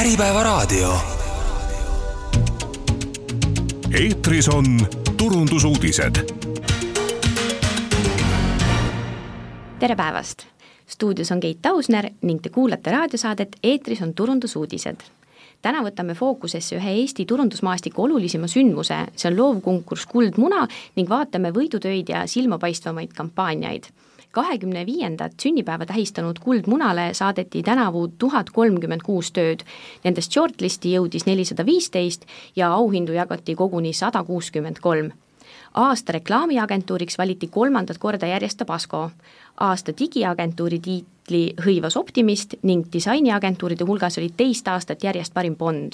Äripäevaraadio. eetris on turundusuudised. tere päevast stuudios on Keit Tausner ning te kuulate raadiosaadet Eetris on turundusuudised täna võtame fookusesse ühe Eesti turundusmaastiku olulisima sündmuse, see on loovkonkurss Kuldmuna ning vaatame võidutöid ja silmapaistvamaid kampaaniaid kahekümne viiendat sünnipäeva tähistanud Kuldmunale saadeti tänavu tuhat kolmkümmend kuus tööd, nendest shortlisti jõudis nelisada viisteist ja auhindu jagati koguni sada kuuskümmend kolm aasta reklaamiagentuuriks valiti kolmandat korda järjest Tabasco. aasta digiagentuuri tiitli hõivas Optimist ning disainiagentuuride hulgas oli teist aastat järjest parim Bond.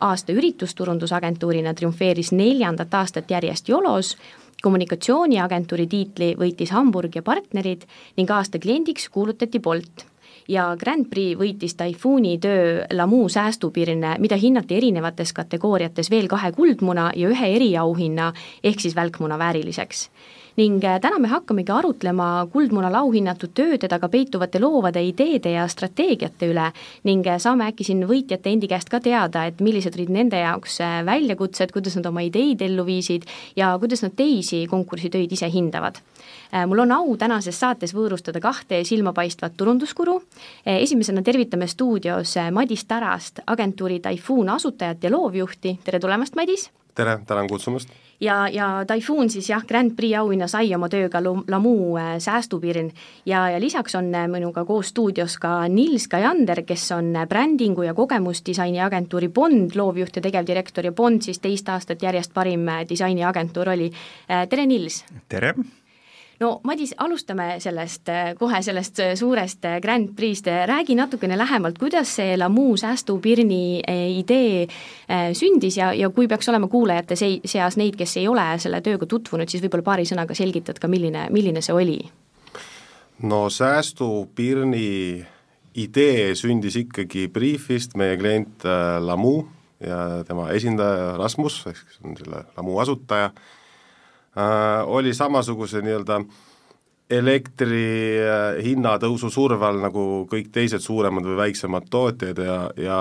aasta üritusturundusagentuurina triumfeeris neljandat aastat järjest Yolos, kommunikatsiooniagentuuri tiitli võitis Hamburg ja partnerid ning aasta kliendiks kuulutati Bolt. Ja Grand Prix võitis Typhooni töö Lamu säästupirne, mida hinnati erinevates kategooriates veel kahe kuldmuna ja ühe eriauhinna ehk siis välkmuna vääriliseks ning äh, täna me hakkamegi arutlema Kuldmunal auhinnatud tööde taga peituvate loovade ideede ja strateegiate üle ning äh, saame äkki siin võitjate endi käest ka teada, et millised olid nende jaoks äh, väljakutsed, kuidas nad oma ideid ellu viisid ja kuidas nad teisi konkursitöid ise hindavad mul on au tänases saates võõrustada kahte silmapaistvat turunduskuru. esimesena tervitame stuudios Madis Tarast, agentuuri Typhoon asutajat ja loovjuhti, tere tulemast, Madis! Tere, tänan kutsumast! ja, ja Typhoon siis jah, Grand Prix auhinna sai oma tööga Lamu äh, säästupirn ja, ja lisaks on äh, minuga koos stuudios ka Nils Kajander, kes on äh, brändingu ja kogemusdisaini agentuuri Bond loovjuht ja tegevdirektor ja Bond siis teist aastat järjest parim disainiagentuur oli. tere, Nils! tere! No Madis, alustame sellest, äh, kohe sellest äh, suurest äh, Grand Prix'st, räägi natukene lähemalt, kuidas see Lamu säästupirni idee sündis ja, ja kui peaks olema kuulajate sei-, seas neid, kes ei ole selle tööga tutvunud, siis võib-olla paari sõnaga selgitad ka, milline, milline see oli? no säästupirni idee sündis ikkagi briifist, meie klient Lamu ja tema esindaja Rasmus, ehk siis on selle Lamu asutaja oli samasuguse nii-öelda elektri äh, hinnatõusu surve all nagu kõik teised suuremad või väiksemad tootjad ja, ja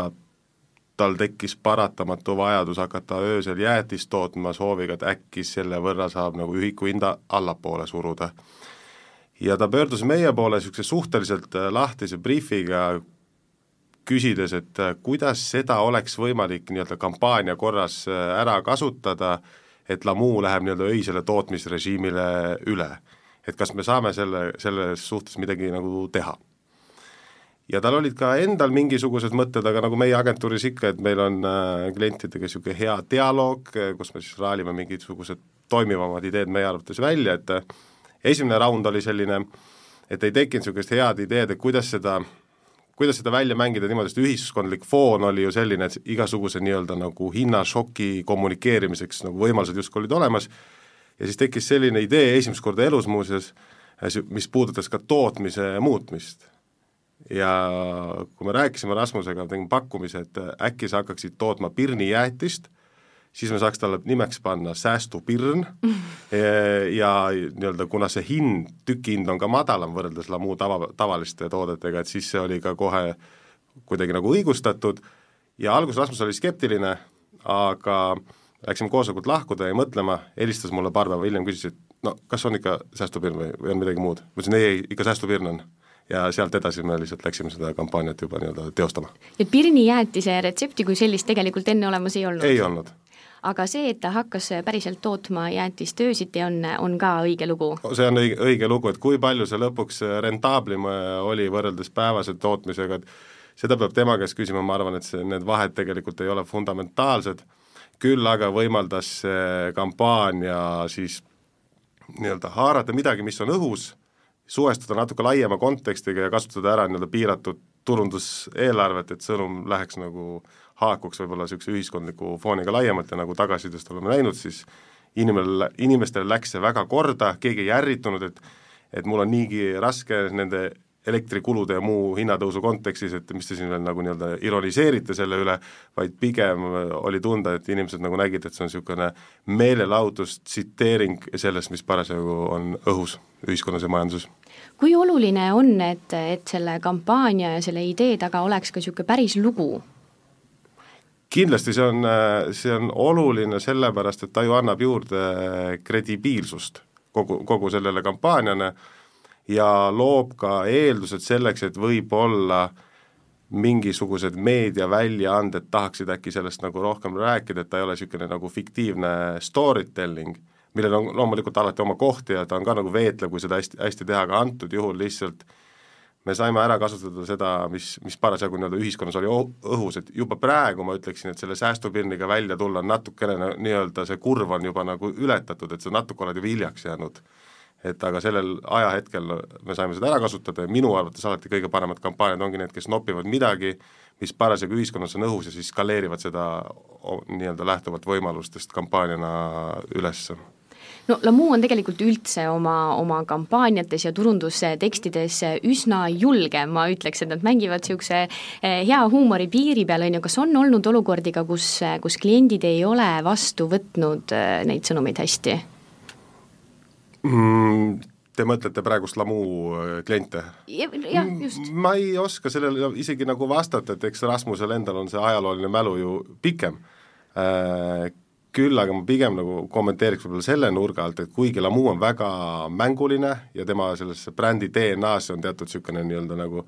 tal tekkis paratamatu vajadus hakata öösel jäätist tootma sooviga, et äkki selle võrra saab nagu ühiku hinda allapoole suruda. ja ta pöördus meie poole niisuguse suhteliselt äh, lahtise briifiga, küsides, et kuidas seda oleks võimalik nii-öelda kampaania korras ära kasutada äh, et Lamu läheb nii-öelda öisele tootmisrežiimile üle. et kas me saame selle, selles suhtes midagi nagu teha. ja tal olid ka endal mingisugused mõtted, aga nagu meie agentuuris ikka, et meil on äh, klientidega niisugune hea dialoog, kus me siis raalime mingisugused toimivamad ideed meie arvates välja, et äh, esimene raund oli selline, et ei tekkinud niisugust head ideed, et kuidas seda kuidas seda välja mängida niimoodi, sest ühiskondlik foon oli ju selline, et igasuguse nii-öelda nagu hinnašoki kommunikeerimiseks nagu võimalused justkui olid olemas, ja siis tekkis selline idee esimest korda elus muuseas, mis puudutas ka tootmise muutmist. ja kui me rääkisime Rasmusega, tegime pakkumise, et äkki sa hakkaksid tootma pirnijäätist siis me saaks talle nimeks panna säästupirn ja nii-öelda kuna see hind, tükihind on ka madalam võrreldes Lamu tava, tavaliste toodetega, et siis see oli ka kohe kuidagi nagu õigustatud ja alguses Rasmus oli skeptiline, aga läksime koosolekult lahkuda ja mõtlema, helistas mulle paar päeva hiljem, küsis, et no kas on ikka säästupirn või, või on midagi muud? ma ütlesin ei, ikka säästupirn on ja sealt edasi me lihtsalt läksime seda kampaaniat juba nii-öelda teostama. et pirnijäätise retsepti kui sellist tegelikult enne olemas ei olnud? ei olnud aga see, et ta hakkas päriselt tootma jäätist öösiti, on, on ka õige lugu? see on õige, õige lugu, et kui palju see lõpuks rentaablim oli võrreldes päevase tootmisega, et seda peab tema käest küsima, ma arvan, et see, need vahed tegelikult ei ole fundamentaalsed, küll aga võimaldas see kampaania siis nii-öelda haarata midagi, mis on õhus, suhestuda natuke laiema kontekstiga ja kasutada ära nii-öelda piiratud turunduseelarvet, et sõnum läheks nagu haakuks võib-olla niisuguse ühiskondliku fooniga laiemalt ja nagu tagasisidest oleme näinud, siis inimene, inimestele läks see väga korda, keegi ei ärritunud, et et mul on niigi raske nende elektrikulude ja muu hinnatõusu kontekstis, et mis te siin veel nagu nii-öelda ironiseerite selle üle, vaid pigem oli tunda, et inimesed nagu nägid, et see on niisugune meelelahutus, tsiteering sellest, mis parasjagu on õhus ühiskonnas ja majanduses. kui oluline on, et, et selle kampaania ja selle idee taga oleks ka niisugune päris lugu kindlasti see on, see on oluline sellepärast, et ta ju annab juurde kredibiilsust kogu, kogu sellele kampaaniale ja loob ka eeldused selleks, et võib-olla mingisugused meediaväljaanded tahaksid äkki sellest nagu rohkem rääkida, et ta ei ole niisugune nagu fiktiivne story telling, millel on loomulikult alati oma koht ja ta on ka nagu veetlev, kui seda hästi, hästi teha, aga antud juhul lihtsalt me saime ära kasutada seda, mis, mis parasjagu nii-öelda ühiskonnas oli õhus, et juba praegu ma ütleksin, et selle säästupilniga välja tulla on natukene nii-öelda see kurv on juba nagu ületatud, et sa natuke oled juba hiljaks jäänud. et aga sellel ajahetkel me saime seda ära kasutada ja minu arvates alati kõige paremad kampaaniad ongi need, kes nopivad midagi, mis parasjagu ühiskonnas on õhus ja siis skaleerivad seda nii-öelda lähtuvalt võimalustest kampaaniana ülesse no Lamu on tegelikult üldse oma, oma kampaaniates ja turundustekstides üsna julge, ma ütleks, et nad mängivad niisuguse eh, hea huumori piiri peal, on ju, kas on olnud olukordi ka, kus, kus kliendid ei ole vastu võtnud eh, neid sõnumeid hästi mm,? Te mõtlete praegust Lamu eh, kliente ja,? jah, just. ma ei oska sellele isegi nagu vastata, et eks Rasmusel endal on see ajalooline mälu ju pikem küll aga ma pigem nagu kommenteeriks võib-olla selle nurga alt, et kuigi Lamu on väga mänguline ja tema sellesse brändi DNA-sse on teatud niisugune nii-öelda nagu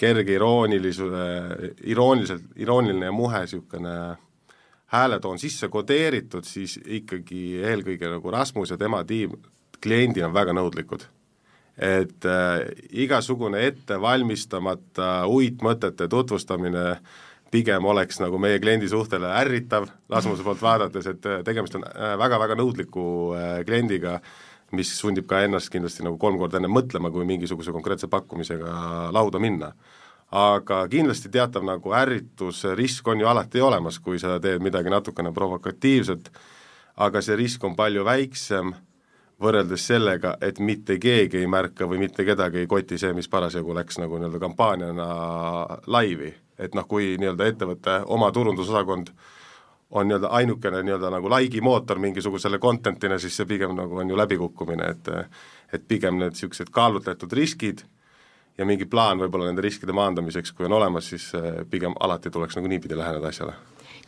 kerge iroonilisuse, irooniliselt, irooniline ja muhe niisugune hääletoon sisse kodeeritud, siis ikkagi eelkõige nagu Rasmus ja tema tiim kliendina on väga nõudlikud. et äh, igasugune ettevalmistamata uitmõtete tutvustamine äh, pigem oleks nagu meie kliendi suhtele ärritav Rasmuse poolt vaadates, et äh, tegemist on väga-väga äh, nõudliku äh, kliendiga, mis sundib ka ennast kindlasti nagu kolm korda enne mõtlema, kui mingisuguse konkreetse pakkumisega lauda minna. aga kindlasti teatav nagu ärritusrisk on ju alati olemas, kui sa teed midagi natukene provokatiivset, aga see risk on palju väiksem võrreldes sellega, et mitte keegi ei märka või mitte kedagi ei koti see, mis parasjagu läks nagu nii-öelda kampaaniana laivi et noh, kui nii-öelda ettevõtte oma turundusosakond on nii-öelda ainukene nii-öelda nagu laigi mootor mingisugusele content'ile, siis see pigem nagu on ju läbikukkumine, et et pigem need niisugused kaalutletud riskid ja mingi plaan võib-olla nende riskide maandamiseks, kui on olemas, siis eh, pigem alati tuleks nagu niipidi läheneda asjale.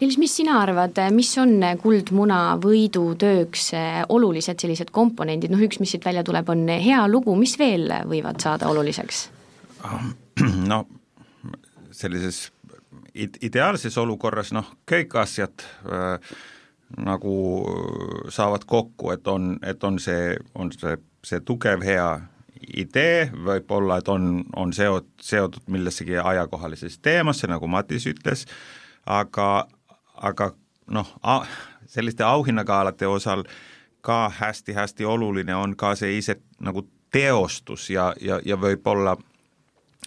Niels, mis sina arvad, mis on kuldmuna võidutööks eh, olulised sellised komponendid, noh üks, mis siit välja tuleb, on hea lugu, mis veel võivad saada oluliseks? no sellises ideaalses olukorras noh, kõik asjad äh, nagu saavad kokku, et on, et on see, on see, see tugev, hea idee, võib-olla, et on, on seot-, seotud millessegi ajakohalisesse teemasse, nagu Matis ütles, aga, aga noh, selliste auhinnagaalade osal ka hästi-hästi oluline on ka see ise nagu teostus ja, ja, ja võib-olla,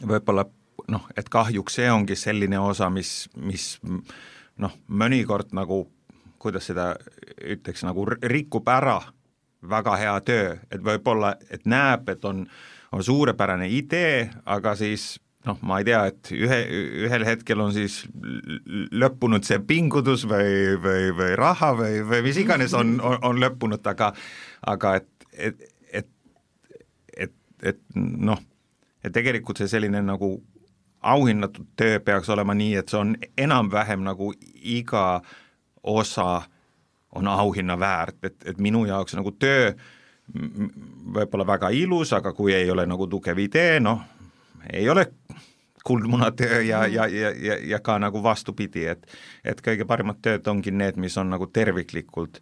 võib-olla noh, et kahjuks see ongi selline osa, mis, mis noh, mõnikord nagu kuidas seda ütleks, nagu rikub ära väga hea töö, et võib-olla, et näeb, et on, on suurepärane idee, aga siis noh, ma ei tea, et ühe, ühel hetkel on siis lõppunud see pingutus või, või, või raha või, või mis iganes on, on, on lõppunud, aga aga et, et, et, et, et noh, et tegelikult see selline nagu auhinnatud töö peaks olema nii, et see on enam-vähem nagu iga osa on auhinna väärt, et, et minu jaoks nagu töö võib-olla väga ilus, aga kui ei ole nagu tugev idee, noh, ei ole kuldmunatöö ja, ja, ja, ja, ja ka nagu vastupidi, et et kõige paremad tööd ongi need, mis on nagu terviklikult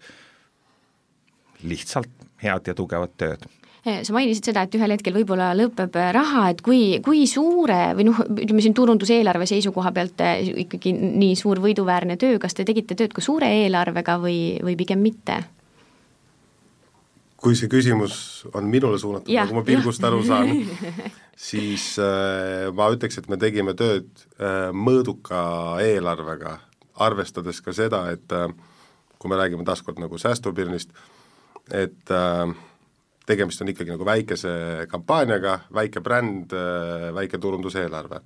lihtsalt head ja tugevad tööd sa mainisid seda, et ühel hetkel võib-olla lõpeb eh, raha, et kui, kui suure või noh, ütleme siin turunduseelarve seisukoha pealt eh, ikkagi nii suur võiduväärne töö, kas te tegite tööd ka suure eelarvega või, või pigem mitte? kui see küsimus on minule suunatud, nagu ma pilgust aru saan, siis äh, ma ütleks, et me tegime tööd äh, mõõduka eelarvega, arvestades ka seda, et äh, kui me räägime taaskord nagu säästupirnist, et äh, tegemist on ikkagi nagu väikese kampaaniaga, väike bränd, väike turunduseelarve.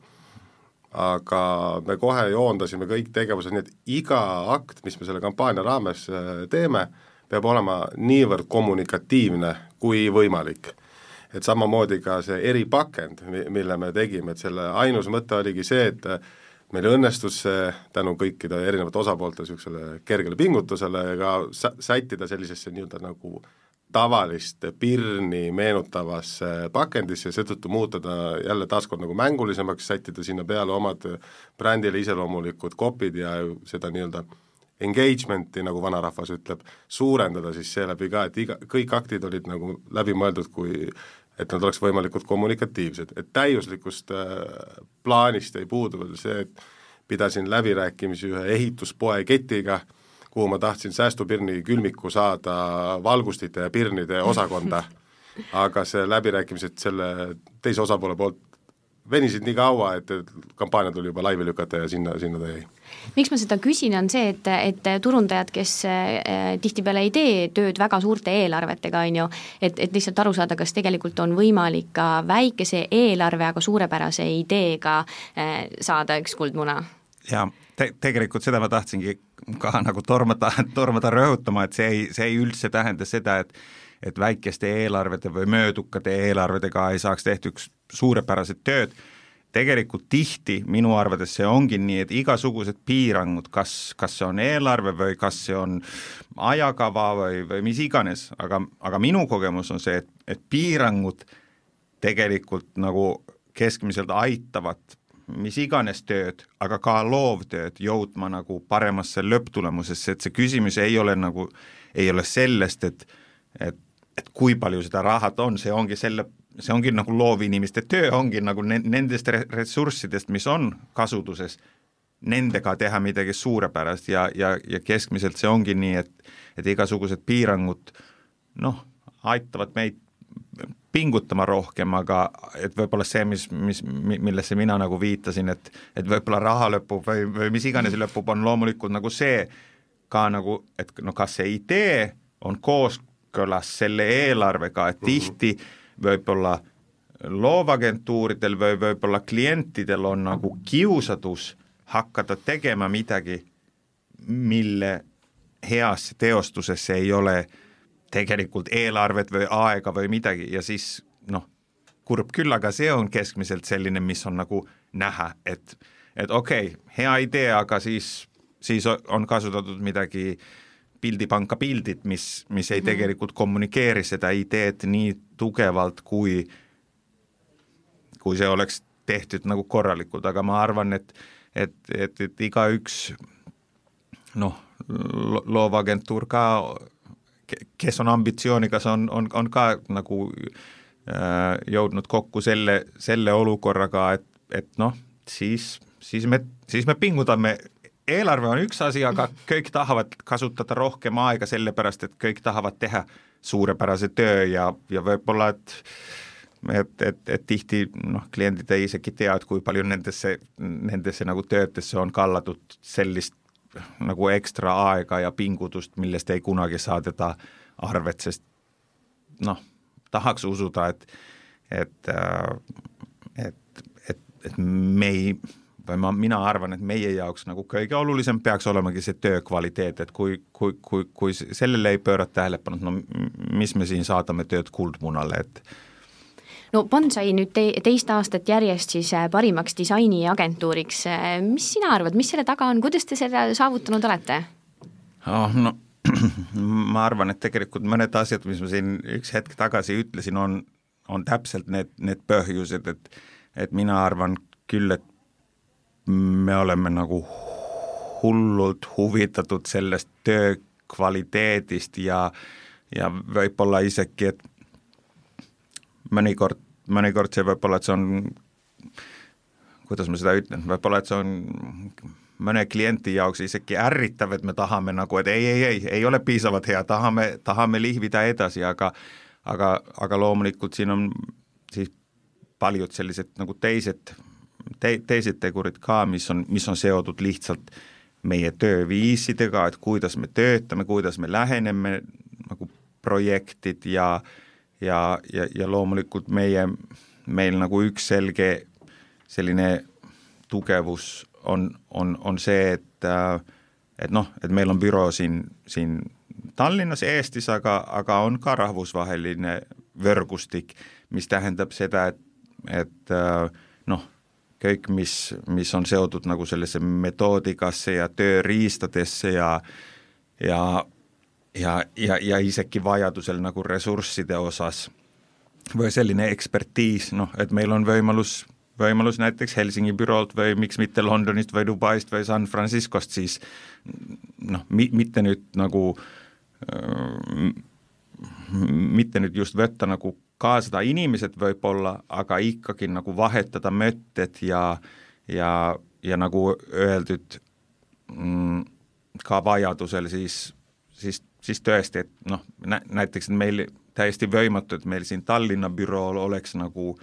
aga me kohe joondasime kõik tegevused, nii et iga akt, mis me selle kampaania raames äh, teeme, peab olema niivõrd kommunikatiivne kui võimalik. et samamoodi ka see eripakend, mille me tegime, et selle ainus mõte oligi see, et meil õnnestus see tänu kõikide erinevate osapoolte niisugusele kergele pingutusele ka sä-, sättida sellisesse nii-öelda nagu tavalist pirni meenutavasse pakendisse ja seetõttu muuta ta jälle taaskord nagu mängulisemaks, sättida sinna peale omad brändile iseloomulikud kopid ja seda nii-öelda engagement'i, nagu vanarahvas ütleb, suurendada siis seeläbi ka, et iga, kõik aktid olid nagu läbimõeldud kui et nad oleks võimalikult kommunikatiivsed, et täiuslikust äh, plaanist ei puudu veel see, et pidasin läbirääkimisi ühe ehituspoe ketiga, kuhu ma tahtsin säästupirni külmiku saada valgustite ja pirnide osakonda, aga see läbirääkimised selle teise osapoole poolt venisid nii kaua, et, kampaania tuli juba laivi lükata ja sinna, sinna ta jäi. miks ma seda küsin, on see, et, et turundajad, kes äh, tihtipeale ei tee tööd väga suurte eelarvetega, on ju, et, et lihtsalt aru saada, kas tegelikult on võimalik ka väikese eelarve, aga suurepärase ideega äh, saada üks kuldmuna? jaa te, tegelikult seda ma tahtsingi ka nagu tormata, tormata rõhutama, et see ei, see ei üldse tähenda seda, et et väikeste eelarvete või möödukate eelarvedega ei saaks tehtud suurepärased tööd, tegelikult tihti minu arvates see ongi nii, et igasugused piirangud, kas, kas see on eelarve või kas see on ajakava või, või mis iganes, aga, aga minu kogemus on see, et, et piirangud tegelikult nagu keskmiselt aitavad mis iganes tööd, aga ka loovtööd jõudma nagu paremasse lõpptulemusesse, et see küsimus ei ole nagu, ei ole sellest, et et et kui palju seda rahat on, see ongi selle, see ongi nagu loovinimeste töö, ongi nagu ne-, nendest ressurssidest, mis on kasutuses, nendega teha midagi suurepärast ja, ja, ja keskmiselt see ongi nii, et et igasugused piirangud noh, aitavad meid pingutama rohkem, aga et võib-olla see, mis, mis, millesse mina nagu viitasin, et et võib-olla raha lõpub või, või mis iganes lõpub, on loomulikult nagu see ka nagu, et no kas see idee on koos kooskõlas selle eelarvega, et mhm. tihti võib-olla loovagentuuridel või võib-olla klientidel on nagu kiusatus hakata tegema midagi, mille heasse teostusesse ei ole tegelikult eelarvet või aega või midagi ja siis noh, kurb küll, aga see on keskmiselt selline, mis on nagu näha, et et okei okay,, hea idee, aga siis, siis on kasutatud midagi pildipanka pildid, mis, mis ei -hmm. tegelikult kommunikeeri seda ideed nii tugevalt, kui, kui see oleks tehtud nagu korralikult, aga ma arvan, et et, et, et igaüks noh, loovagentuur ka, kes on ambitsioonikas, on, on, on ka nagu äh, jõudnud kokku selle, selle olukorraga, et, et noh, siis, siis me, siis me pingutame. Eelarve on üks asi, aga kõik tahavad kasutada rohkem aega, sellepärast et kõik tahavad teha suurepärase töö ja, ja võib-olla, et et, et, et tihti noh, kliendid ei isegi tea, et kui palju nendesse, nendesse nagu töödesse on kallatud sellist nagu ekstra aega ja pingutust, millest ei kunagi saadeta arvet, sest noh, tahaks usuda, et, et, et, et, et me ei või ma, mina arvan, et meie jaoks nagu kõige olulisem peaks olemagi see töö kvaliteet, et kui, kui, kui, kui sellele ei pöörata tähelepanu, no mis me siin saadame tööd kuldmunale, et no Bonsai nüüd te, teist aastat järjest siis äh, parimaks disainiagentuuriks, äh, mis sina arvad, mis selle taga on, kuidas te selle saavutanud olete oh,? no ma arvan, et tegelikult mõned asjad, mis ma siin üks hetk tagasi ütlesin, on, on täpselt need, need põhjused, et et mina arvan küll, et me oleme nagu hullult huvitatud sellest töö kvaliteedist ja, ja võib-olla isegi, et mõnikord, mõnikord see võib-olla, et see on, kuidas ma seda ütlen, võib-olla, et see on mõne kliendi jaoks isegi ärritav, et me tahame nagu, et ei, ei, ei, ei ole piisavalt hea, tahame, tahame lihvida edasi, aga aga, aga loomulikult siin on siis paljud sellised nagu teised te-, teised tegurid ka, mis on, mis on seotud lihtsalt meie tööviisidega, et kuidas me töötame, kuidas me läheneme nagu projektid ja ja, ja, ja loomulikult meie, meil nagu üks selge selline tugevus on, on, on see, et et noh, et meil on büroo siin, siin Tallinnas, Eestis, aga, aga on ka rahvusvaheline võrgustik, mis tähendab seda, et, et noh, kõik, mis, mis on seotud nagu sellesse metoodikasse ja tööriistadesse ja ja ja, ja, ja isegi vajadusel nagu ressursside osas või selline ekspertiis, noh, et meil on võimalus, võimalus näiteks Helsingi büroolt või miks mitte Londonist või Dubaist või San Franciscost siis noh, mi-, mitte nüüd nagu mitte nüüd just võtta nagu kaasada inimesed võib-olla, aga ikkagi nagu vahetada mõtted ja, ja, ja nagu öeldud mm,, ka vajadusel siis, siis, siis tõesti, et noh, näiteks meil täiesti võimatu, et meil siin Tallinna bürool oleks nagu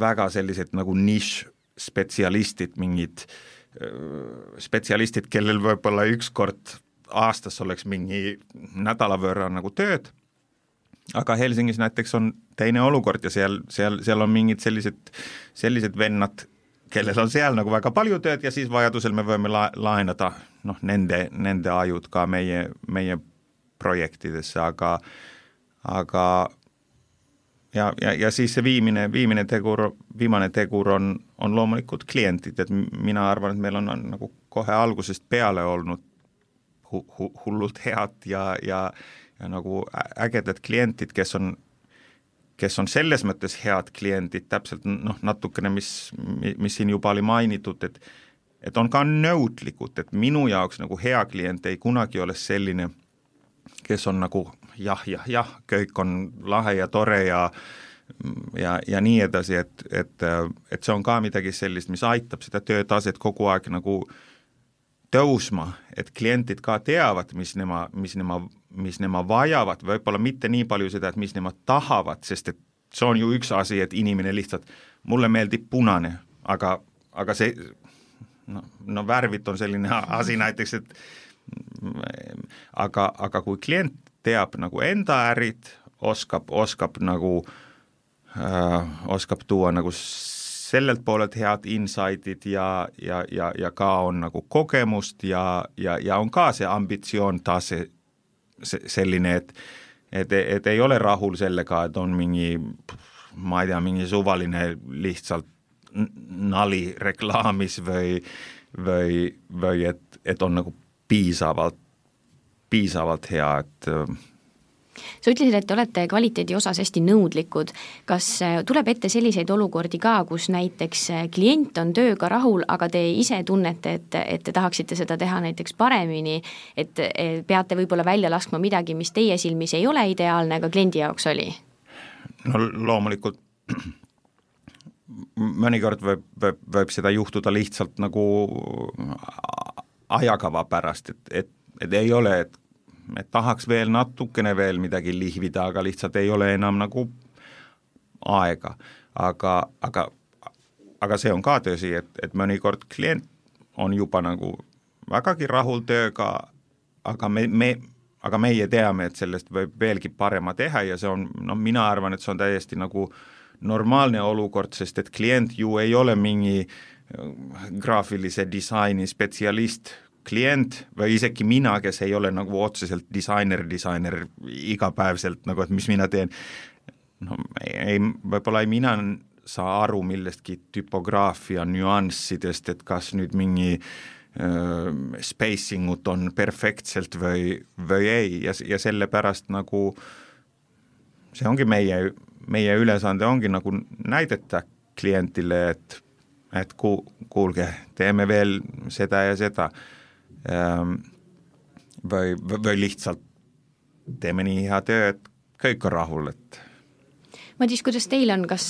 väga sellised nagu nišš-spetsialistid, mingid spetsialistid, kellel võib-olla ükskord aastas oleks mingi nädala võrra nagu tööd, aga Helsingis näiteks on teine olukord ja seal, seal, seal on mingid sellised, sellised vennad, kellel on seal nagu väga palju tööd ja siis vajadusel me võime la-, laenada noh, nende, nende ajud ka meie, meie projektidesse, aga aga ja, ja, ja siis see viimine, viimine tegur, viimane tegur on, on loomulikult kliendid, et mina arvan, et meil on, on nagu kohe algusest peale olnud hu, hu, hullult head ja, ja, ja nagu ägedad kliendid, kes on, kes on selles mõttes head kliendid, täpselt noh, natukene, mis, mis siin juba oli mainitud, et et on ka nõudlikud, et minu jaoks nagu hea klient ei kunagi ole selline, kes on nagu jah, jah, jah, kõik on lahe ja tore ja ja, ja nii edasi, et, et, et see on ka midagi sellist, mis aitab seda töötaset kogu aeg nagu tõusma, et kliendid ka teavad, mis nema, mis nema, mis nemad vajavad, võib-olla mitte nii palju seda, et mis nemad tahavad, sest et see on ju üks asi, et inimene lihtsalt, mulle meeldib punane, aga, aga see no, no värvid on selline asi näiteks, et aga, aga kui klient teab nagu enda ärid, oskab, oskab nagu äh,, oskab tuua nagu sellelt poolelt head insight'id ja, ja, ja, ja ka on nagu kogemust ja, ja, ja on ka see ambitsioon tase selline, et et, et ei ole rahul sellega, et on mingi ma ei tea, mingi suvaline lihtsalt nali reklaamis või, või, või et, et on nagu piisavalt piisavalt hea, et äh, sa ütlesid, et te olete kvaliteedi osas hästi nõudlikud, kas äh, tuleb ette selliseid olukordi ka, kus näiteks äh, klient on tööga rahul, aga te ise tunnete, et, et te tahaksite seda teha näiteks paremini, et peate võib-olla välja laskma midagi, mis teie silmis ei ole ideaalne, aga kliendi jaoks oli? no loomulikult mõnikord võib, võib, võib seda juhtuda lihtsalt nagu ajakava pärast, et, et et ei ole, et, et tahaks veel natukene veel midagi lihvida, aga lihtsalt ei ole enam nagu aega. aga, aga, aga see on ka tõsi, et, et mõnikord klient on juba nagu vägagi rahul tööga, aga me, me, aga meie teame, et sellest võib veelgi parema teha ja see on, noh, mina arvan, et see on täiesti nagu normaalne olukord, sest et klient ju ei ole mingi äh, graafilise disaini spetsialist, klient või isegi mina, kes ei ole nagu otseselt disainer, disainer igapäevaselt nagu, et mis mina teen, no ei, võib-olla ei mina saa aru millestki tüpograafia nüanssidest, et kas nüüd mingi äh, spacing ut on perfektselt või, või ei. Ja, ja sellepärast nagu see ongi meie, meie ülesanne ongi nagu näidata kliendile, et et ku-, kuulge, teeme veel seda ja seda Ehm, või, või lihtsalt teeme nii hea töö, et kõik on rahul, et Madis, kuidas teil on, kas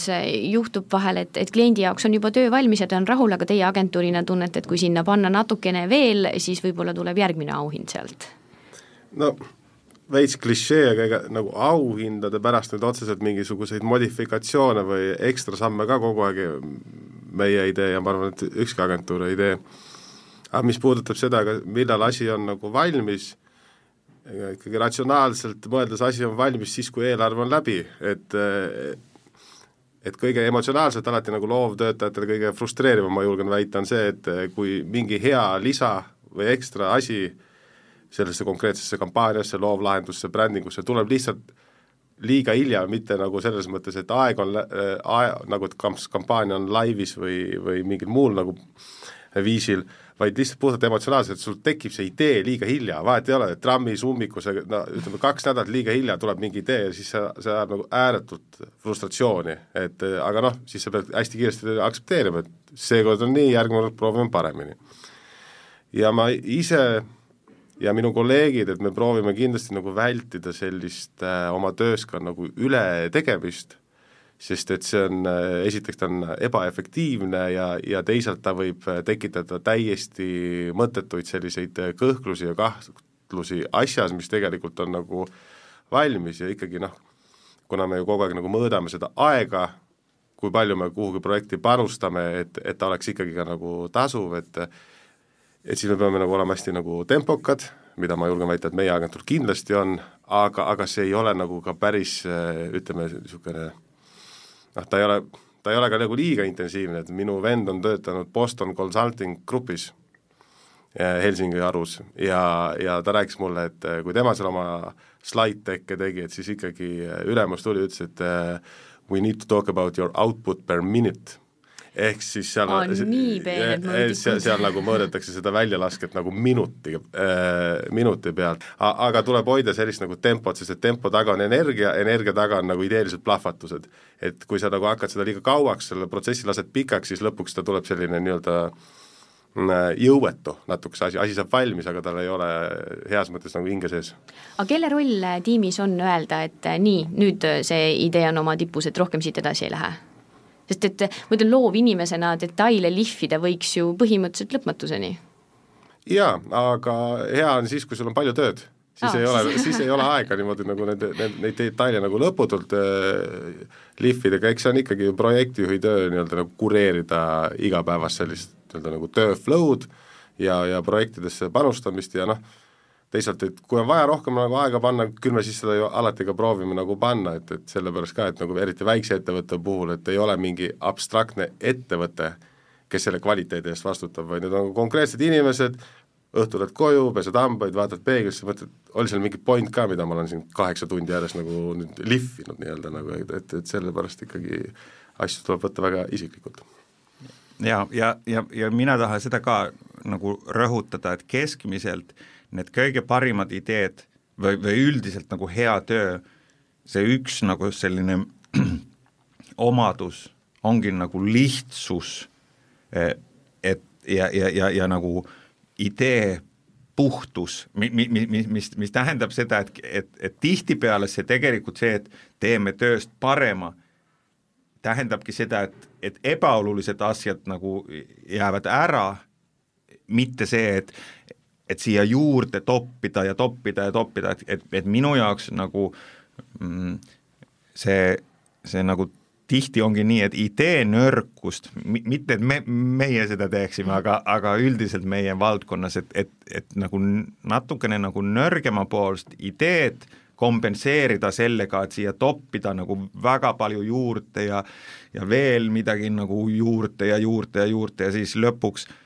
juhtub vahel, et, et kliendi jaoks on juba töö valmis ja ta on rahul, aga teie agentuurina tunnete, et kui sinna panna natukene veel, siis võib-olla tuleb järgmine auhind sealt? no veits klišee, aga ega nagu auhindade pärast nüüd otseselt mingisuguseid modifikatsioone või ekstra samme ka kogu aeg meie ei tee ja ma arvan, et ükski agentuur ei tee. Aga mis puudutab seda, millal asi on nagu valmis, ikkagi ratsionaalselt mõeldes asi on valmis siis, kui eelarve on läbi, et et kõige emotsionaalselt alati nagu loovtöötajatele kõige frustreerivam, ma julgen väita, on see, et kui mingi hea lisa või ekstra asi sellesse konkreetsesse kampaaniasse, loovlahendusse, brändingusse tuleb lihtsalt liiga hilja, mitte nagu selles mõttes, et aeg on aeg, nagu et kamp-, kampaania on laivis või, või mingil muul nagu viisil, vaid lihtsalt puhtalt emotsionaalselt, sul tekib see idee liiga hilja, vahet ei ole, trammis ummikus, no ütleme, kaks nädalat liiga hilja tuleb mingi idee ja siis see, see ajab nagu ääretult frustratsiooni, et aga noh, siis sa pead hästi kiiresti aktsepteerima, et seekord on nii, järgmine kord proovime paremini. ja ma ise ja minu kolleegid, et me proovime kindlasti nagu vältida sellist äh, oma töös ka nagu ületegemist, sest et see on äh,, esiteks ta on ebaefektiivne ja, ja teisalt ta võib äh, tekitada täiesti mõttetuid selliseid äh, kõhklusi ja kahtlusi asjas, mis tegelikult on nagu valmis ja ikkagi noh, kuna me ju kogu aeg nagu mõõdame seda aega, kui palju me kuhugi projekti panustame, et, et ta oleks ikkagi ka nagu tasuv, et et siis me peame nagu olema hästi nagu tempokad, mida ma julgen väita, et meie agentuur kindlasti on, aga, aga see ei ole nagu ka päris ütleme, niisugune noh, ta ei ole, ta ei ole ka nagu liiga intensiivne, et minu vend on töötanud Boston Consulting Grupis eh, Helsingi harus ja, ja ta rääkis mulle, et eh, kui tema seal oma slide deck'e tegi, et siis ikkagi eh, ülemus tuli, ütles, et we need to talk about your output per minute ehk siis seal on nii peened mõõdikud. seal, seal nagu mõõdetakse seda väljalasket nagu minuti äh,, minuti pealt. aga tuleb hoida sellist nagu tempot, sest et tempo taga on energia, energia taga on nagu ideelised plahvatused. et kui sa nagu hakkad seda liiga kauaks, selle protsessi lased pikaks, siis lõpuks ta tuleb selline nii-öelda mm, jõuetu natukese asi, asi saab valmis, aga tal ei ole heas mõttes nagu hinge sees. aga kelle roll tiimis on öelda, et nii, nüüd see idee on oma tipus, et rohkem siit edasi ei lähe? Sest et ma ütlen, loovinimesena detaile lihvida võiks ju põhimõtteliselt lõpmatuseni. jaa, aga hea on siis, kui sul on palju tööd siis Aa. ei ole, siis ei ole aega niimoodi nagu need, neid detaile nagu lõputult äh, lihvida, aga eks see on ikkagi projektijuhi töö nii-öelda nagu kureerida igapäevast sellist nii-öelda nagu töö flow'd ja, ja projektidesse panustamist ja noh, teisalt, et kui on vaja rohkem nagu aega panna, küll me siis seda ju alati ka proovime nagu panna, et, et sellepärast ka, et nagu eriti väikse ettevõtte puhul, et ei ole mingi abstraktne ettevõte, kes selle kvaliteedi eest vastutab, vaid need on konkreetsed inimesed, õhtul lähed koju, pesed hambaid, vaatad peeglisse, mõtled, oli seal mingi point ka, mida ma olen siin kaheksa tundi järjest nagu nüüd lihvinud nii-öelda nagu, et, et, et sellepärast ikkagi asju tuleb võtta väga isiklikult. ja, ja, ja, ja mina tahan seda ka nagu rõhutada, et keskmiselt äh, need kõige parimad ideed või, või üldiselt nagu hea töö, see üks nagu selline omadus ongi nagu lihtsus, e, et ja, ja, ja, ja nagu idee puhtus, mi-, mi-, mi-, mis, mis tähendab seda, et, et, et tihtipeale see tegelikult see, et teeme tööst parema, tähendabki seda, et, et ebaolulised asjad nagu jäävad ära, mitte see, et et siia juurde toppida ja toppida ja toppida, et, et, et minu jaoks nagu mm, see, see nagu tihti ongi nii, et ideenõrkust, mitte et me, meie seda teeksime, aga, aga üldiselt meie valdkonnas, et, et, et nagu natukene nagu nõrgemapoolsed ideed kompenseerida sellega, et siia toppida nagu väga palju juurde ja ja veel midagi nagu juurde ja juurde ja juurde ja siis lõpuks äh,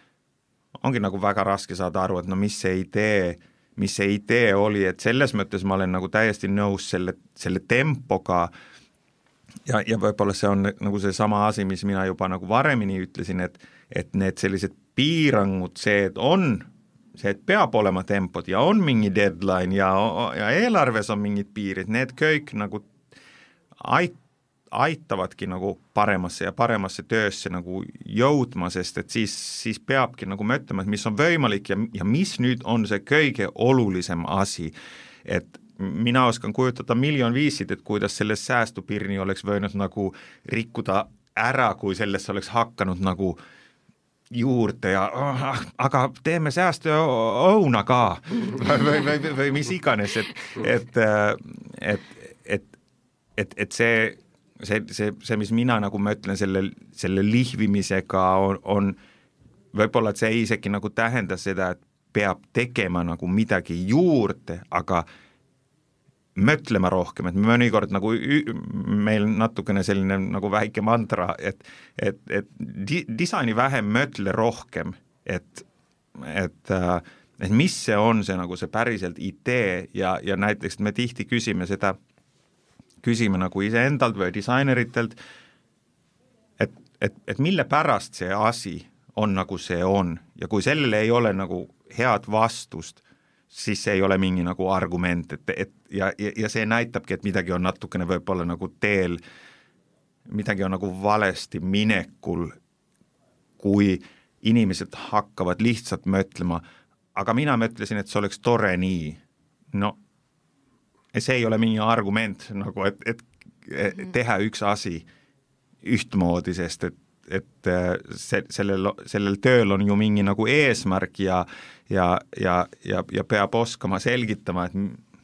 ongi nagu väga raske saada aru, et no mis see idee, mis see idee oli, et selles mõttes ma olen nagu täiesti nõus selle, selle tempoga. Ja, ja võib-olla see on nagu seesama asi, mis mina juba nagu varemini ütlesin, et et need sellised piirangud, see, et on, see, et peab olema tempod ja on mingi deadline ja, ja eelarves on mingid piirid, need kõik nagu ait-, aitavadki nagu paremasse ja paremasse töösse nagu jõudma, sest et siis, siis peabki nagu mõtlema, et mis on võimalik ja, ja mis nüüd on see kõige olulisem asi. et mina oskan kujutada miljon viisid, et kuidas sellest säästupirni oleks võinud nagu rikkuda ära, kui sellesse oleks hakanud nagu juurde ja oh, aga teeme säästuõuna ka või, või, või, või mis iganes, et, et, et, et, et, et see see, see, see, mis mina nagu ma ütlen, selle, selle lihvimisega on, on võib-olla, et see isegi nagu tähendas seda, et peab tegema nagu midagi juurde, aga mõtlema rohkem, et mõnikord nagu meil natukene selline nagu väike mantra, et et, et di-, disaini vähem, mõtle rohkem, et, et äh, et mis see on, see nagu see päriselt idee ja, ja näiteks me tihti küsime seda küsime nagu iseendalt või disaineritelt, et, et, et mille pärast see asi on nagu see on ja kui sellele ei ole nagu head vastust, siis see ei ole mingi nagu argument, et, et ja, ja, ja see näitabki, et midagi on natukene võib-olla nagu teel, midagi on nagu valesti minekul, kui inimesed hakkavad lihtsalt mõtlema, aga mina mõtlesin, et see oleks tore nii. no see ei ole mingi argument nagu, et, et mhm. teha üks asi ühtmoodi, sest et, et äh, see, sellel, sellel tööl on ju mingi nagu eesmärk ja ja, ja, ja, ja peab oskama selgitama, et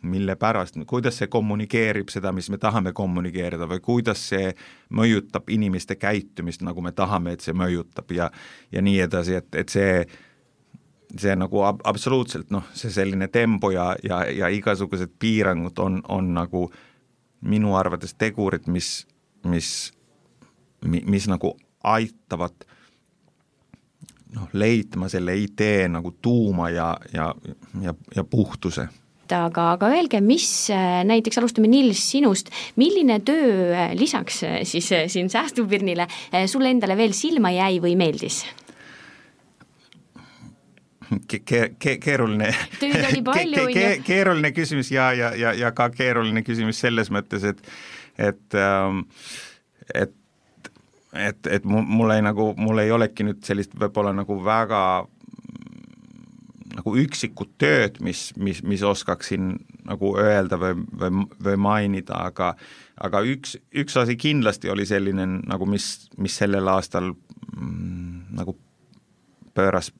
mille pärast, kuidas see kommunikeerib seda, mis me tahame kommunikeerida või kuidas see mõjutab inimeste käitumist, nagu me tahame, et see mõjutab ja ja nii edasi, et, et see see nagu ab-, absoluutselt noh, see selline tempo ja, ja, ja igasugused piirangud on, on nagu minu arvates tegurid, mis, mis, mis nagu aitavad noh, leidma selle idee nagu tuuma ja, ja, ja, ja puhtuse aga, aga öelge, mis näiteks, alustame Nils sinust, milline töö lisaks siis siin säästupirnile sulle endale veel silma jäi või meeldis? Ke-, ke-, keeruline. Tööd oli palju ke, ke, keeruline küsimus ja, ja, ja, ja ka keeruline küsimus selles mõttes, et et ähm, et et, et mul ei nagu, mul ei olegi nüüd sellist võib-olla nagu väga nagu üksikut tööd, mis, mis, mis oskaksin nagu öelda või, või, või mainida, aga aga üks, üks asi kindlasti oli selline nagu, mis, mis sellel aastal mm, nagu pööras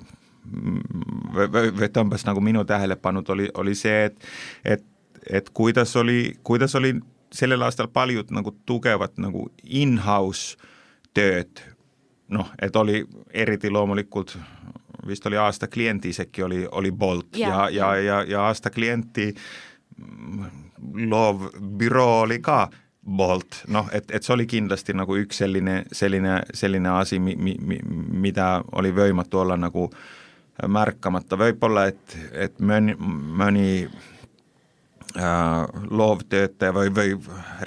tõmbas nagu minu tähelepannud, oli, oli see, et et, et kuidas oli, kuidas oli sellel aastal paljud nagu tugevad nagu in-house tööd, noh, et oli eriti loomulikult vist oli aasta klienti isegi oli, oli Bolt. Ja, ja, ja, ja, ja aasta klienti loov büroo oli ka Bolt, noh, et, et see oli kindlasti nagu üks selline, selline, selline asi, mi, mi, mida oli võimatu olla nagu märkamata, võib-olla et, et mõni, mõni äh, loovtöötaja või, või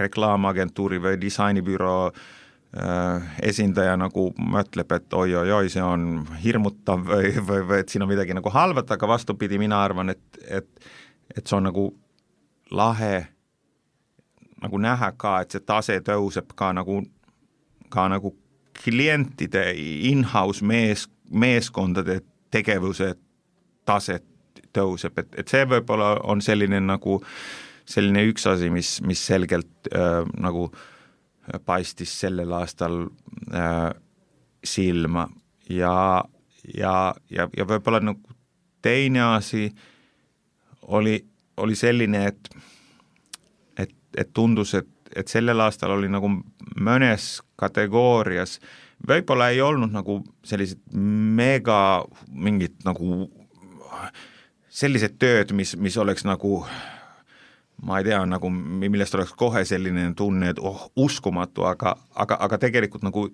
reklaamagentuuri või disainibüroo äh, esindaja nagu mõtleb, et oi-oi-oi, see on hirmutav või, või, või et siin on midagi nagu halvat, aga vastupidi, mina arvan, et, et et see on nagu lahe nagu näha ka, et see tase tõuseb ka nagu, ka nagu klientide in-house mees, meeskondade tegevuse taset tõuseb, et, et see võib-olla on selline nagu, selline üks asi, mis, mis selgelt äh, nagu paistis sellel aastal äh, silma. Ja, ja, ja, ja võib-olla nagu teine asi oli, oli selline, et, et, et tundus, et, et sellel aastal oli nagu mõnes kategoorias äh, võib-olla ei olnud nagu sellised mega mingid nagu sellised tööd, mis, mis oleks nagu ma ei tea, nagu millest oleks kohe selline tunne, et oh, uskumatu, aga, aga, aga tegelikult nagu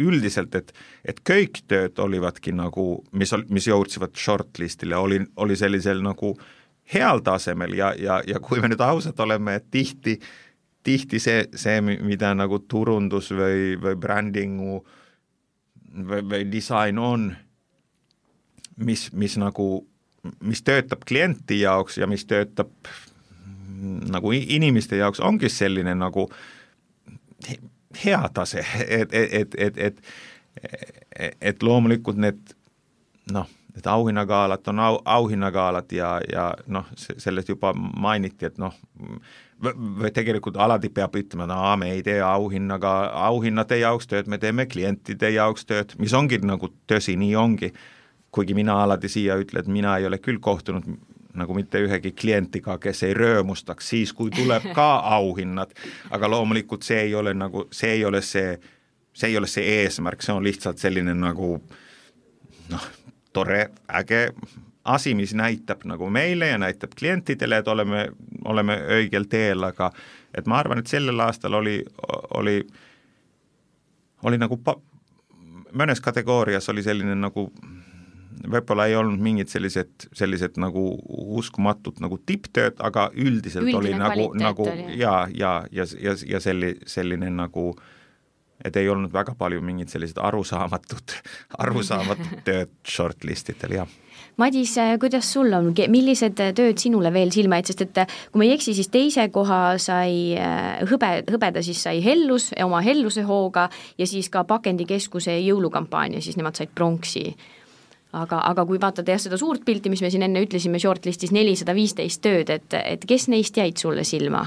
üldiselt, et, et kõik tööd olivadki nagu, mis, mis jõudsivad shortlist'ile, oli, oli sellisel nagu heal tasemel ja, ja, ja kui me nüüd ausad oleme, et tihti äh, tihti see, see, mida nagu turundus või, või brändingu või, või disain on, mis, mis nagu, mis töötab klienti jaoks ja mis töötab nagu inimeste jaoks, ongi selline nagu hea tase, et, et, et, et, et loomulikult need noh, need auhinnagaalad on au, auhinnagaalad ja, ja noh, sellest juba mainiti, et noh, või tegelikult alati peab ütlema, no me ei tee auhinnaga, auhinnade jaoks tööd, me teeme klientide jaoks tööd, mis ongi nagu tõsi, nii ongi. kuigi mina alati siia ütlen, et mina ei ole küll kohtunud nagu mitte ühegi klientiga, kes ei röömustaks siis, kui tuleb ka auhinnad, aga loomulikult see ei ole nagu, see ei ole see, see ei ole see eesmärk, see on lihtsalt selline nagu noh, tore, äge asi, mis näitab nagu meile ja näitab klientidele, et oleme, oleme õigel teel, aga et ma arvan, et sellel aastal oli, oli, oli nagu pa-, mõnes kategoorias oli selline nagu võib-olla ei olnud mingid sellised, sellised nagu uskumatud nagu tipptööd, aga üldiselt Üldine oli nagu, nagu oli. ja, ja, ja, ja, ja selli-, selline nagu et ei olnud väga palju mingid sellised arusaamatud, arusaamatud tööd shortlist idel, jah Madis, kuidas sul on, millised tööd sinule veel silma jäid, sest et kui ma ei eksi, siis teise koha sai äh, hõbe, hõbeda siis sai Hellus oma Helluse hooga ja siis ka Pakendikeskuse jõulukampaania, siis nemad said pronksi. aga, aga kui vaadata jah, seda suurt pilti, mis me siin enne ütlesime, shortlistis nelisada viisteist tööd, et, et kes neist jäid sulle silma?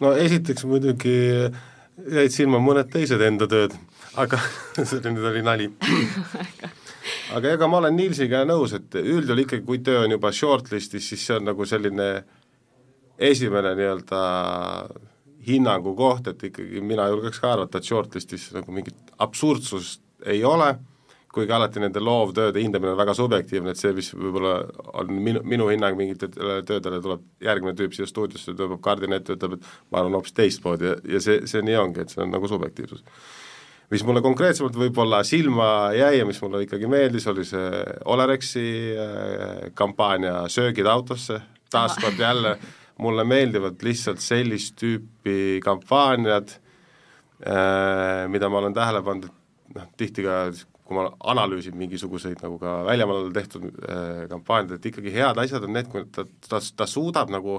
no esiteks muidugi jäid silma mõned teised enda tööd, aga see nüüd oli nali aga ega ma olen Nilsiga nõus, et üldjuhul ikkagi, kui töö on juba shortlist'is, siis see on nagu selline esimene nii-öelda hinnangu koht, et ikkagi mina julgeks ka arvata, et shortlist'is nagu mingit absurdsust ei ole, kuigi alati nende loovtööde hindamine on väga subjektiivne, et see, mis võib-olla on minu, minu hinnang mingitele töödele, tuleb järgmine tüüp siia stuudiosse, tõmbab kardina ette, ütleb, et ma arvan hoopis teistmoodi ja, ja see, see nii ongi, et see on nagu subjektiivsus mis mulle konkreetsemalt võib-olla silma jäi ja mis mulle ikkagi meeldis, oli see Olerexi äh, kampaania Söögid autosse, taaskord jälle mulle meeldivad lihtsalt sellist tüüpi kampaaniad, äh, mida ma olen tähele pannud, et noh, tihti ka kui ma analüüsin mingisuguseid nagu ka väljamaal tehtud äh, kampaaniaid, et ikkagi head asjad on need, kui ta, ta, ta suudab nagu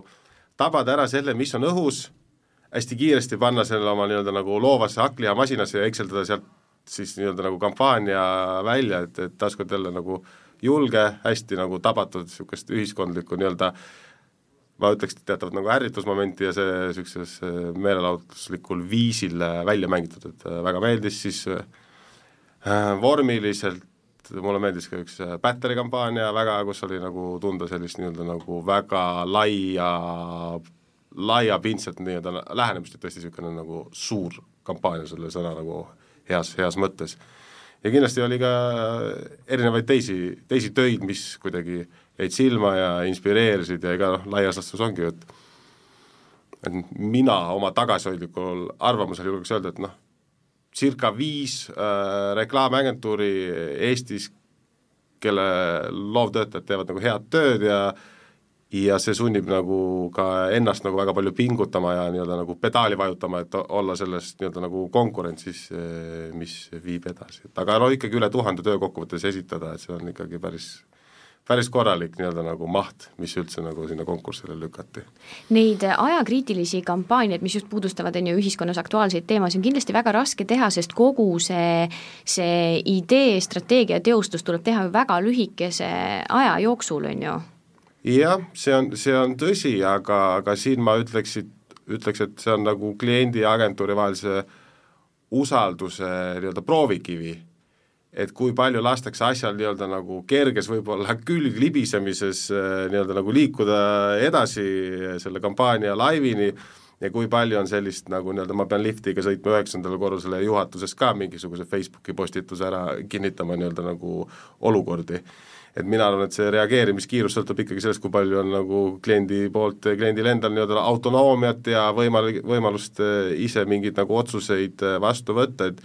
tabada ära selle, mis on õhus, hästi kiiresti panna selle oma nii-öelda nagu loovasse hakklihamasinasse ja ekseldada sealt siis nii-öelda nagu kampaania välja, et, et taaskord jälle nagu julge, hästi nagu tabatud niisugust ühiskondlikku nii-öelda ma ütleks, teatavat nagu ärritusmomenti ja see niisuguses meelelahutuslikul viisil välja mängitud, et äh, väga meeldis, siis äh, vormiliselt mulle meeldis ka üks Batteri kampaania väga, kus oli nagu tunda sellist nii-öelda nagu väga laia laiapindset nii-öelda lähenemist, et tõesti niisugune nagu suur kampaania selle sõna nagu heas, heas mõttes. ja kindlasti oli ka erinevaid teisi, teisi töid, mis kuidagi jäid silma ja inspireerisid ja ega noh, laias laastus ongi ju, et et mina oma tagasihoidlikul arvamusel julgeks öelda, et noh, circa viis äh, reklaamagentuuri Eestis, kelle loovtöötajad teevad nagu head tööd ja ja see sunnib nagu ka ennast nagu väga palju pingutama ja nii-öelda nagu pedaali vajutama, et olla selles nii-öelda nagu konkurentsis, mis viib edasi, et aga no ikkagi üle tuhande töö kokkuvõttes esitada, et see on ikkagi päris päris korralik nii-öelda nagu maht, mis üldse nagu sinna konkursile lükati. Neid ajakriitilisi kampaaniaid, mis just puudustavad, on ju, ühiskonnas aktuaalseid teemasid, on kindlasti väga raske teha, sest kogu see, see idee, strateegia teostus tuleb teha ju väga lühikese aja jooksul, on ju jah, see on, see on tõsi, aga, aga siin ma ütleksin, ütleks, et see on nagu kliendi ja agentuuri vahelise usalduse nii-öelda proovikivi, et kui palju lastakse asjal nii-öelda nagu kerges võib-olla külglibisemises nii-öelda nagu liikuda edasi selle kampaania laivini ja kui palju on sellist nagu nii-öelda ma pean liftiga sõitma üheksandale korrusele ja juhatuses ka mingisuguse Facebooki postituse ära kinnitama nii-öelda nagu olukordi et mina arvan, et see reageerimiskiirus sõltub ikkagi sellest, kui palju on nagu kliendi poolt, kliendil endal nii-öelda autonoomiat ja võimal-, võimalust eh, ise mingeid nagu otsuseid eh, vastu võtta, et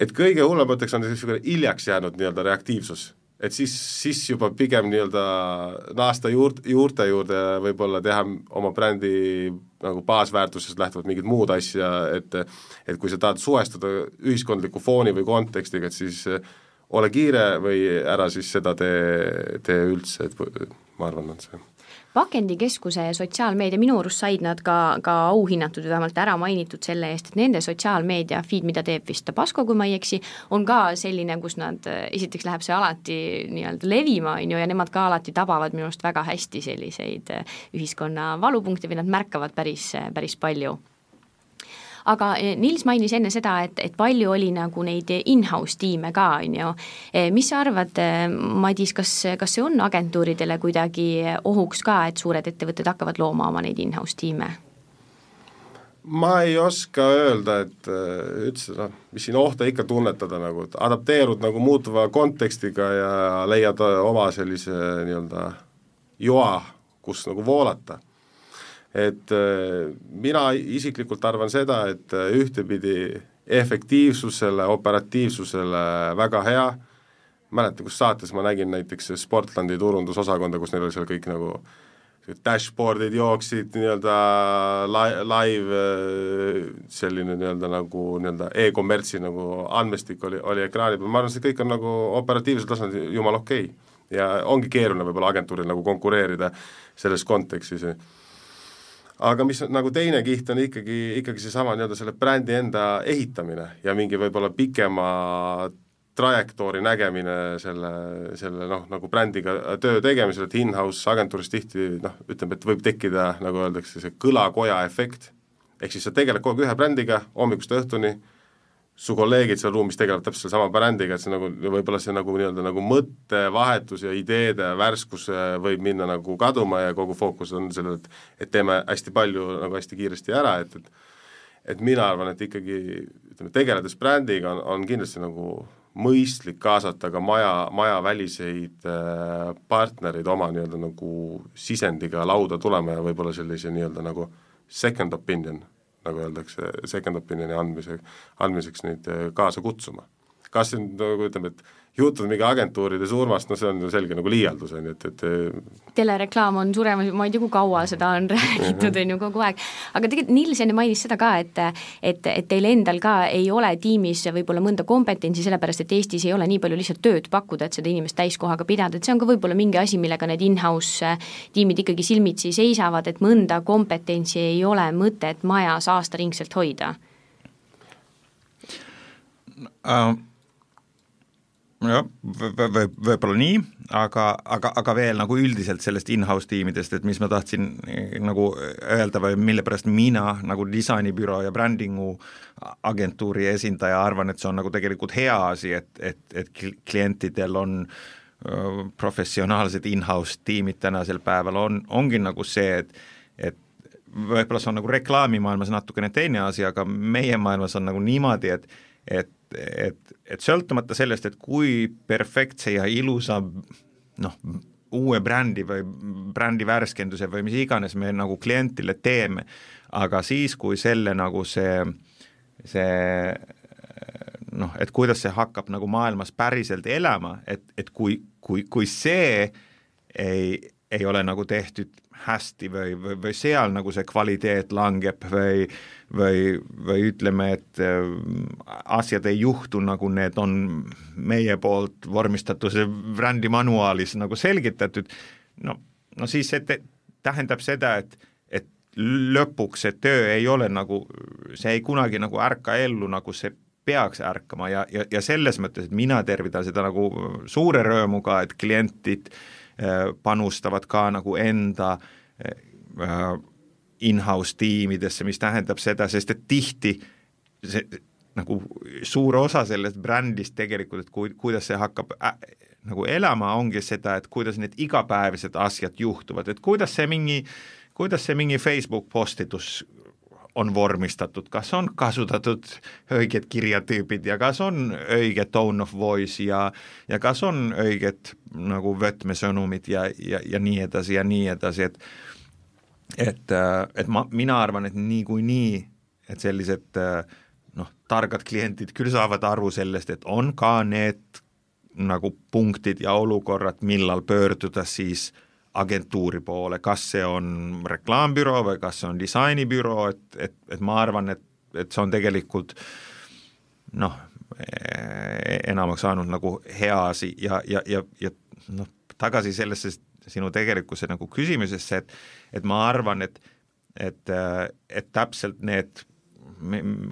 et kõige hullemateks on niisugune hiljaks jäänud nii-öelda reaktiivsus. et siis, siis juba pigem nii-öelda naasta juurt-, juurte juurde võib-olla teha oma brändi nagu baasväärtusest lähtuvalt mingit muud asja, et et kui sa tahad suhestuda ühiskondliku fooni või kontekstiga, et siis äh, ole kiire või ära siis seda tee, tee üldse, et ma arvan, on see pakendikeskuse sotsiaalmeedia, minu arust said nad ka, ka auhinnatud või vähemalt ära mainitud selle eest, et nende sotsiaalmeedia feed, mida teeb vist Tabasco, kui ma ei eksi, on ka selline, kus nad, esiteks läheb see alati nii-öelda levima, on ju, ja nemad ka alati tabavad minu arust väga hästi selliseid ühiskonna valupunkte või nad märkavad päris, päris palju aga eh, Nils mainis enne seda, et, et palju oli nagu neid in-house tiime ka, on ju. Eh, mis sa arvad, eh, Madis, kas, kas see on agentuuridele kuidagi ohuks ka, et suured ettevõtted hakkavad looma oma neid in-house tiime? ma ei oska öelda, et üldse noh, mis siin ohte ikka tunnetada nagu, et adapteerud nagu muutuva kontekstiga ja leiad oma sellise nii-öelda joa, kus nagu voolata et äh, mina isiklikult arvan seda, et äh, ühtepidi efektiivsusele, operatiivsusele väga hea, mäleta, kus saates ma nägin näiteks Sportlandi turundusosakonda, kus neil oli seal kõik nagu dashboard'id jooksid nii-öelda li-, live selline nii-öelda nagu nii-öelda e-kommertsi nagu andmestik oli, oli ekraani peal, ma arvan, see kõik on nagu operatiivsel tasandil jumala okei. Okay. ja ongi keeruline võib-olla agentuuril nagu konkureerida selles kontekstis aga mis nagu teine kiht, on ikkagi, ikkagi seesama nii-öelda selle brändi enda ehitamine ja mingi võib-olla pikema trajektoori nägemine selle, selle noh, nagu brändiga töö tegemisel, et in-house agentuuris tihti noh, ütleme, et võib tekkida, nagu öeldakse, see kõlakoja efekt, ehk siis sa tegeled kogu aeg ühe brändiga hommikust õhtuni, su kolleegid seal ruumis tegelevad täpselt sama brändiga, et see nagu, võib-olla see nagu nii-öelda nagu mõttevahetus ja ideede värskus võib minna nagu kaduma ja kogu fookus on sellel, et et teeme hästi palju nagu hästi kiiresti ära, et, et et mina arvan, et ikkagi ütleme, tegeledes brändiga on, on kindlasti nagu mõistlik kaasata ka maja, majaväliseid äh, partnereid oma nii-öelda nagu sisendiga lauda tulema ja võib-olla sellise nii-öelda nagu second opinion nagu öeldakse, second opinion'i andmise, andmiseks neid eh, kaasa kutsuma. kas nüüd nagu ütleme, et jutud mingi agentuuride surmast, no see on ju selge nagu liialdus, on ju, et, et telereklaam on suremas, ma ei tea, kui kaua seda on räägitud, on ju, kogu aeg. aga tegelikult Nils enne mainis seda ka, et et, et teil endal ka ei ole tiimis võib-olla mõnda kompetentsi, sellepärast et Eestis ei ole nii palju lihtsalt tööd pakkuda, et seda inimest täiskohaga pidada, et see on ka võib-olla mingi asi, millega need in-house tiimid ikkagi silmitsi seisavad, et mõnda kompetentsi ei ole mõtet majas aastaringselt hoida. Uh jah, võib, võib-olla nii, aga, aga, aga veel nagu üldiselt sellest in-house tiimidest, et mis ma tahtsin eh, nagu öelda või mille pärast mina nagu disainibüroo ja brändingu agentuuri esindaja arvan, et see on nagu tegelikult hea asi, et, et, et klientidel on professionaalsed in-house tiimid tänasel päeval on, ongi nagu see, et et võib-olla see on nagu reklaamimaailmas natukene teine asi, aga meie maailmas on nagu niimoodi, et et et, et sõltumata sellest, et kui perfektse ja ilusa noh, uue brändi või brändi värskenduse või mis iganes me nagu klientile teeme, aga siis, kui selle nagu see, see noh, et kuidas see hakkab nagu maailmas päriselt elama, et, et kui, kui, kui see ei, ei ole nagu tehtud hästi või, või, või seal nagu see kvaliteet langeb või või, või ütleme, et äh, asjad ei juhtu, nagu need on meie poolt vormistatud brändi manuaalis nagu selgitatud, no, no siis see tähendab seda, et, et lõpuks see töö ei ole nagu, see ei kunagi nagu ärka ellu, nagu see peaks ärkama ja, ja, ja selles mõttes, et mina tervitan seda nagu suure rõõmuga, et klientid äh, panustavad ka nagu enda äh, in-house tiimidesse, mis tähendab seda, sest et tihti see nagu suur osa sellest brändist tegelikult, et kui, kuidas see hakkab äh, nagu elama, ongi seda, et kuidas need igapäevased asjad juhtuvad, et kuidas see mingi, kuidas see mingi Facebook postitus on vormistatud, kas on kasutatud õiged kirjatüübid ja kas on õige tone of voice ja ja kas on õiged nagu võtmesõnumid ja, ja, ja nii edasi ja nii edasi, et et, äh, et ma, mina arvan, et niikuinii, et sellised äh, noh, targad kliendid küll saavad aru sellest, et on ka need nagu punktid ja olukorrad, millal pöörduda siis agentuuri poole, kas see on reklaambüroo või kas see on disainibüroo, et, et, et ma arvan, et, et see on tegelikult noh, e-, enamaks saanud nagu hea asi ja, ja, ja, ja noh, tagasi sellesse sinu tegelikkuse nagu küsimusesse, et et ma arvan, et et, et täpselt need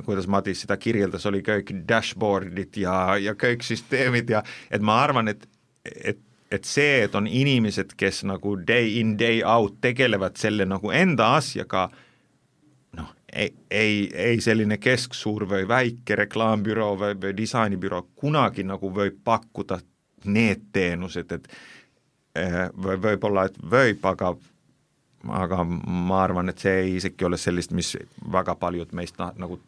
kuidas Madis seda kirjeldas, oli kõik dashboard'id ja, ja kõik süsteemid ja et ma arvan, et, et et see, et on inimesed, kes nagu day in, day out tegelevad selle nagu enda asjaga, noh, ei, ei, ei selline kesksuur või väike reklaambüroo või, või disainibüroo kunagi nagu võib pakkuda need teenused, et Eh, või võib-olla, et võib, aga aga ma arvan, et see ei isegi ole sellist, mis väga paljud meist na, nagu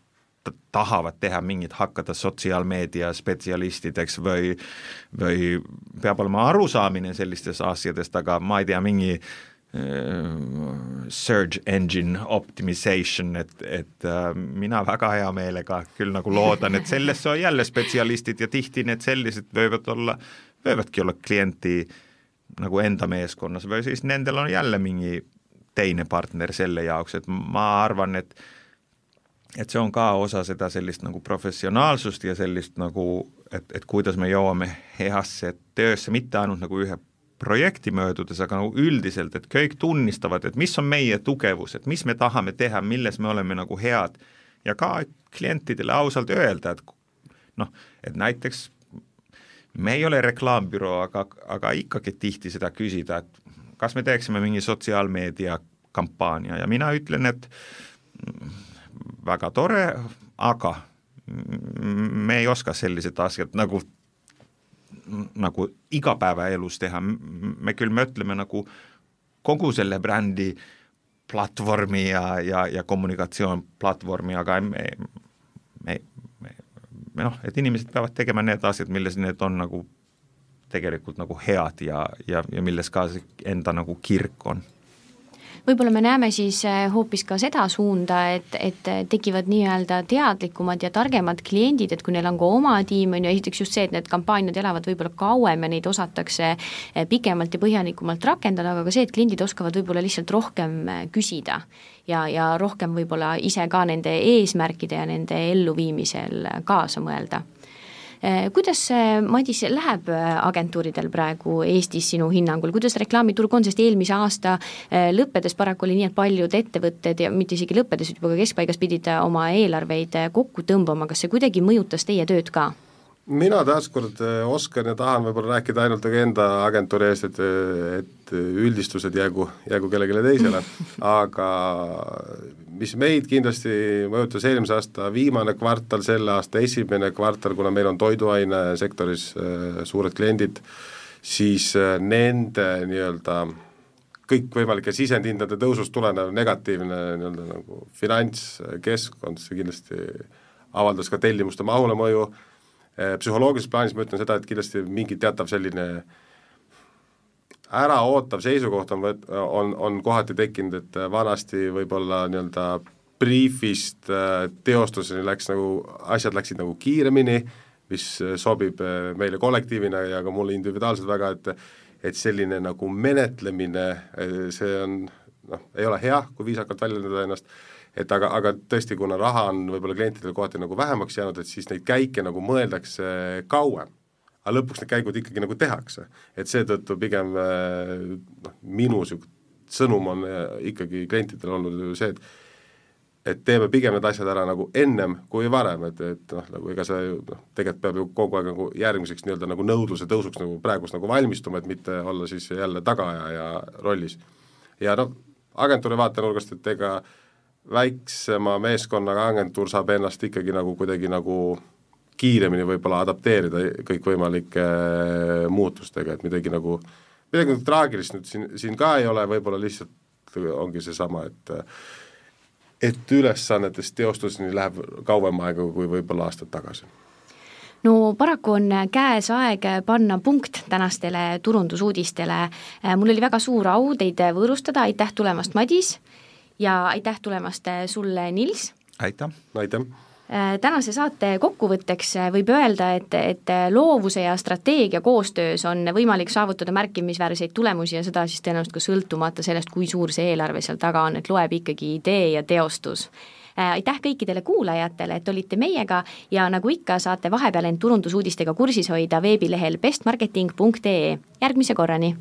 tahavad teha mingit, hakata sotsiaalmeedia spetsialistideks või, või peab olema arusaamine sellistest asjadest, aga ma ei tea, mingi uh, search engine optimization, et, et uh, mina väga hea meelega küll nagu loodan, et sellesse on jälle spetsialistid ja tihti need sellised võivad olla võivadki olla klienti nagu enda meeskonnas või siis nendel on jälle mingi teine partner selle jaoks, et ma arvan, et et see on ka osa seda sellist nagu professionaalsust ja sellist nagu, et, et kuidas me jõuame heasse töösse, mitte ainult nagu ühe projekti möödudes, aga nagu üldiselt, et kõik tunnistavad, et mis on meie tugevused, mis me tahame teha, milles me oleme nagu head. Ja ka klientidele ausalt öelda, et noh, et näiteks me ei ole reklaambüroo, aga, aga ikkagi tihti seda küsida, et kas me teeksime mingi sotsiaalmeedia kampaania. Ja mina ütlen, et väga tore, aga me ei oska sellised asjad nagu, nagu igapäevaelus teha, me küll mõtleme nagu kogu selle brändi platvormi ja, ja, ja kommunikatsioonplatvormi, aga me, me, me, me noh, et inimesed peavad tegema need asjad, milles need on nagu tegelikult nagu head ja, ja, ja milles ka see enda nagu kirg on võib-olla me näeme siis äh, hoopis ka seda suunda, et, et tekivad nii-öelda teadlikumad ja targemad kliendid, et kui neil on ka oma tiim, on ju, esiteks just see, et need kampaaniad elavad võib-olla kauem ja neid osatakse äh, pikemalt ja põhjalikumalt rakendada, aga ka see, et kliendid oskavad võib-olla lihtsalt rohkem äh, küsida ja, ja rohkem võib-olla ise ka nende eesmärkide ja nende elluviimisel kaasa mõelda. Eh, kuidas, Madis, läheb eh, agentuuridel praegu Eestis sinu hinnangul, kuidas reklaamiturg on, sest eelmise aasta eh, lõppedes paraku oli nii, et paljud ettevõtted ja mitte isegi lõppedes, juba ka keskpaigas pidid oma eelarveid kokku tõmbama, kas see kuidagi mõjutas teie tööd ka? Mina taaskord oskan ja tahan võib-olla rääkida ainult enda agentuuri eest, et, et üldistused jäägu, jäägu kellelegi teisele, aga mis meid kindlasti mõjutas eelmise aasta viimane kvartal, selle aasta esimene kvartal, kuna meil on toiduainesektoris äh, suured kliendid, siis äh, nende nii-öelda kõikvõimalike sisendhindade tõusust tulenev negatiivne nii-öelda nagu finantskeskkond, see kindlasti avaldas ka tellimuste mahule mõju. äh,, psühholoogilises plaanis ma ütlen seda, et kindlasti mingi teatav selline äh, äraootav seisukoht on võt-, on, on kohati tekkinud, et vanasti võib-olla nii-öelda briifist äh, teostuseni läks nagu, asjad läksid nagu kiiremini, mis sobib äh, meile kollektiivina ja ka mulle individuaalselt väga, et et selline nagu menetlemine, äh, see on noh, ei ole hea, kui viisakalt väljendada ennast, et aga, aga tõesti, kuna raha on võib-olla klientidel kohati nagu vähemaks jäänud, et siis neid käike nagu mõeldakse kauem aga lõpuks need käigud ikkagi nagu tehakse. et seetõttu pigem äh, noh, minu niisugune sõnum on äh, ikkagi klientidel olnud ju see, et et teeme pigem need asjad ära nagu ennem kui varem, et, et noh, nagu ega see noh, tegelikult peab ju kogu aeg nagu järgmiseks nii-öelda nagu nõudluse tõusuks nagu praegust nagu valmistuma, et mitte olla siis jälle tagaajaja rollis. ja noh, agentuuri vaatenurgast, et ega väiksema meeskonnaga agentuur saab ennast ikkagi nagu kuidagi nagu kiiremini võib-olla adapteerida kõikvõimalike äh, muutustega, et midagi nagu, midagi nagu traagilist nüüd siin, siin ka ei ole, võib-olla lihtsalt ongi seesama, et et ülesannetest teostuseni läheb kauem aega kui võib-olla aastad tagasi. No paraku on käes aeg panna punkt tänastele turundusuudistele. mul oli väga suur au teid võõrustada, aitäh tulemast, Madis, ja aitäh tulemast sulle, Nils! aitäh! aitäh! Äh, tänase saate kokkuvõtteks äh, võib öelda, et, et loovuse ja strateegia koostöös on võimalik saavutada märkimisväärseid tulemusi ja seda siis tõenäoliselt ka sõltumata sellest, kui suur see eelarve seal taga on, et loeb ikkagi idee ja teostus aitäh kõikidele kuulajatele, et olite meiega ja nagu ikka, saate vahepeal end turundusuudistega kursis hoida veebilehel bestmarketing.ee, järgmise korrani!